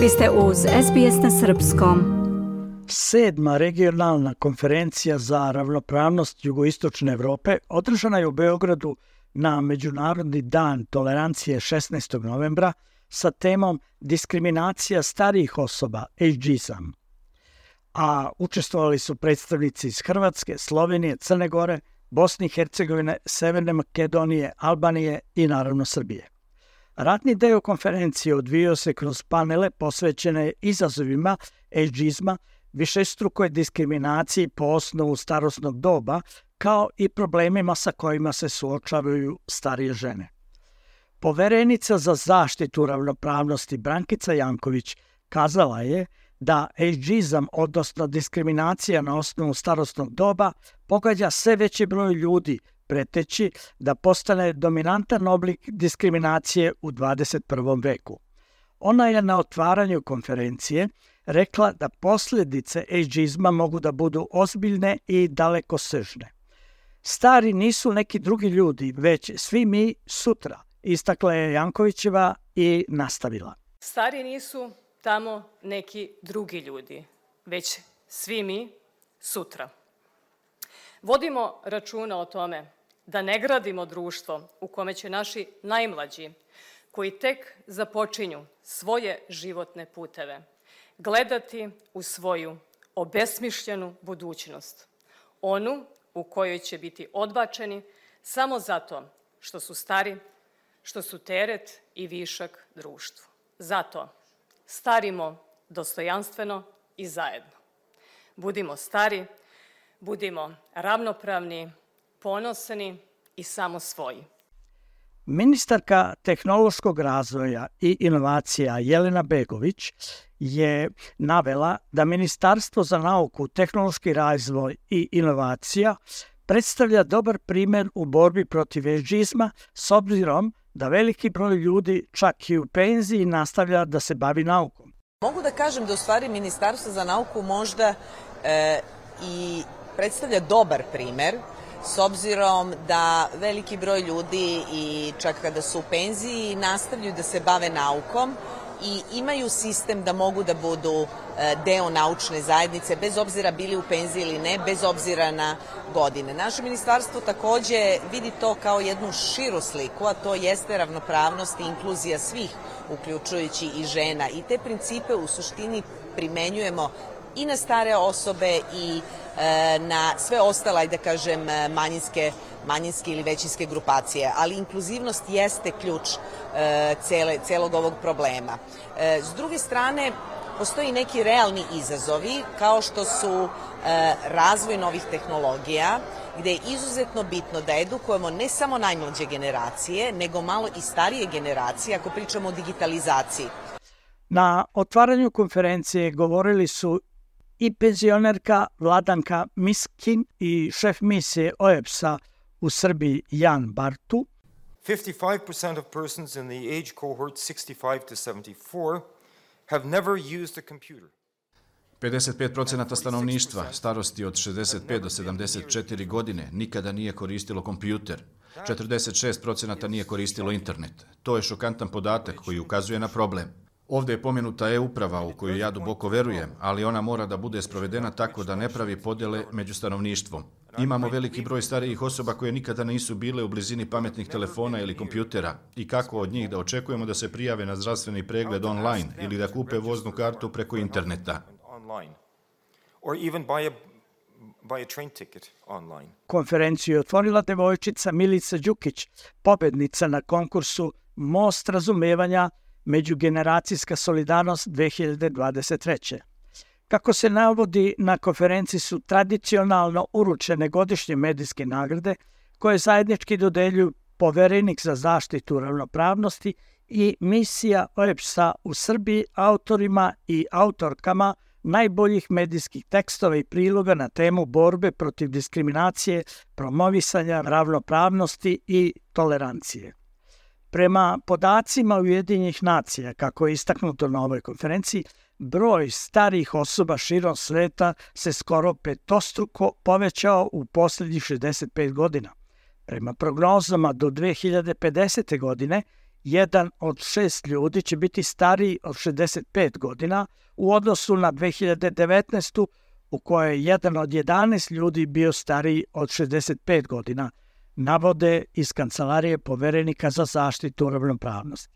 Vi ste uz SBS na Srpskom. Sedma regionalna konferencija za ravnopravnost jugoistočne Evrope održana je u Beogradu na Međunarodni dan tolerancije 16. novembra sa temom diskriminacija starijih osoba, ageism. A učestvovali su predstavnici iz Hrvatske, Slovenije, Crne Gore, Bosne i Hercegovine, Severne Makedonije, Albanije i naravno Srbije. Ratni deo konferencije odvijao se kroz panele posvećene izazovima ageizma, višestrukoj diskriminaciji po osnovu starosnog doba, kao i problemima sa kojima se suočavaju starije žene. Poverenica za zaštitu ravnopravnosti Brankica Janković kazala je da ageizam, odnosno diskriminacija na osnovu starostnog doba, pogađa sve veći broj ljudi, preteći da postane dominantan oblik diskriminacije u 21. veku. Ona je na otvaranju konferencije rekla da posljedice ageizma mogu da budu ozbiljne i daleko sežne. Stari nisu neki drugi ljudi, već svi mi sutra, istakla je Jankovićeva i nastavila. Stari nisu tamo neki drugi ljudi, već svi mi sutra. Vodimo računa o tome da ne gradimo društvo u kome će naši najmlađi, koji tek započinju svoje životne puteve, gledati u svoju obesmišljenu budućnost, onu u kojoj će biti odbačeni samo zato što su stari, što su teret i višak društvu. Zato starimo dostojanstveno i zajedno. Budimo stari, budimo ravnopravni, ponosni i samo svoji. Ministarka tehnološkog razvoja i inovacija Jelena Begović je navela da Ministarstvo za nauku, tehnološki razvoj i inovacija predstavlja dobar primer u borbi protiv ežizma s obzirom da veliki broj ljudi čak i u penziji nastavlja da se bavi naukom. Mogu da kažem da u stvari Ministarstvo za nauku možda e, i predstavlja dobar primer s obzirom da veliki broj ljudi i čak kada su u penziji nastavljaju da se bave naukom i imaju sistem da mogu da budu e, deo naučne zajednice, bez obzira bili u penziji ili ne, bez obzira na godine. Naše ministarstvo takođe vidi to kao jednu širu sliku, a to jeste ravnopravnost i inkluzija svih, uključujući i žena. I te principe u suštini primenjujemo i na stare osobe i e, na sve ostale, da kažem, manjinske, manjinske ili većinske grupacije. Ali inkluzivnost jeste ključ e, cele, celog ovog problema. E, s druge strane, postoji neki realni izazovi kao što su e, razvoj novih tehnologija, gde je izuzetno bitno da edukujemo ne samo najmlađe generacije, nego malo i starije generacije ako pričamo o digitalizaciji. Na otvaranju konferencije govorili su i penzionerka Vladanka Miskin i šef misije OEPS-a u Srbiji Jan Bartu. 55% of persons in the age cohort 65 to 74 have never used a computer. 55% stanovništva starosti od 65 do 74 godine nikada nije koristilo kompjuter. 46% nije koristilo internet. To je šokantan podatak koji ukazuje na problem. Ovde je pomenuta e-uprava u koju ja duboko verujem, ali ona mora da bude sprovedena tako da ne pravi podele među stanovništvom. Imamo veliki broj starijih osoba koje nikada nisu bile u blizini pametnih telefona ili kompjutera i kako od njih da očekujemo da se prijave na zdravstveni pregled online ili da kupe voznu kartu preko interneta. Konferenciju je otvorila devojčica Milica Đukić, pobednica na konkursu Most razumevanja Međugeneracijska solidarnost 2023. Kako se navodi, na konferenciji su tradicionalno uručene godišnje medijske nagrade koje zajednički dodeljuju poverenik za zaštitu ravnopravnosti i misija OEPS-a u Srbiji autorima i autorkama najboljih medijskih tekstova i priloga na temu borbe protiv diskriminacije, promovisanja ravnopravnosti i tolerancije. Prema podacima Ujedinjih nacija, kako je istaknuto na ovoj konferenciji, broj starih osoba širom sveta se skoro petostruko povećao u poslednjih 65 godina. Prema prognozama do 2050. godine jedan od šest ljudi će biti stariji od 65 godina u odnosu na 2019. u kojoj je jedan od 11 ljudi bio stariji od 65 godina, navode iz Kancelarije poverenika za zaštitu ravnopravnosti.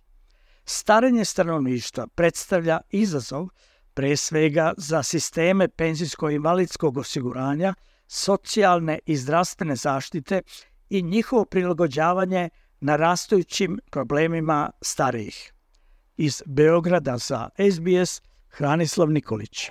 Starenje stanovništva predstavlja izazov pre svega za sisteme penzijsko-invalidskog osiguranja, socijalne i zdravstvene zaštite i njihovo prilagođavanje narastajućim problemima starijih. Iz Beograda za SBS Hranislav Nikolić.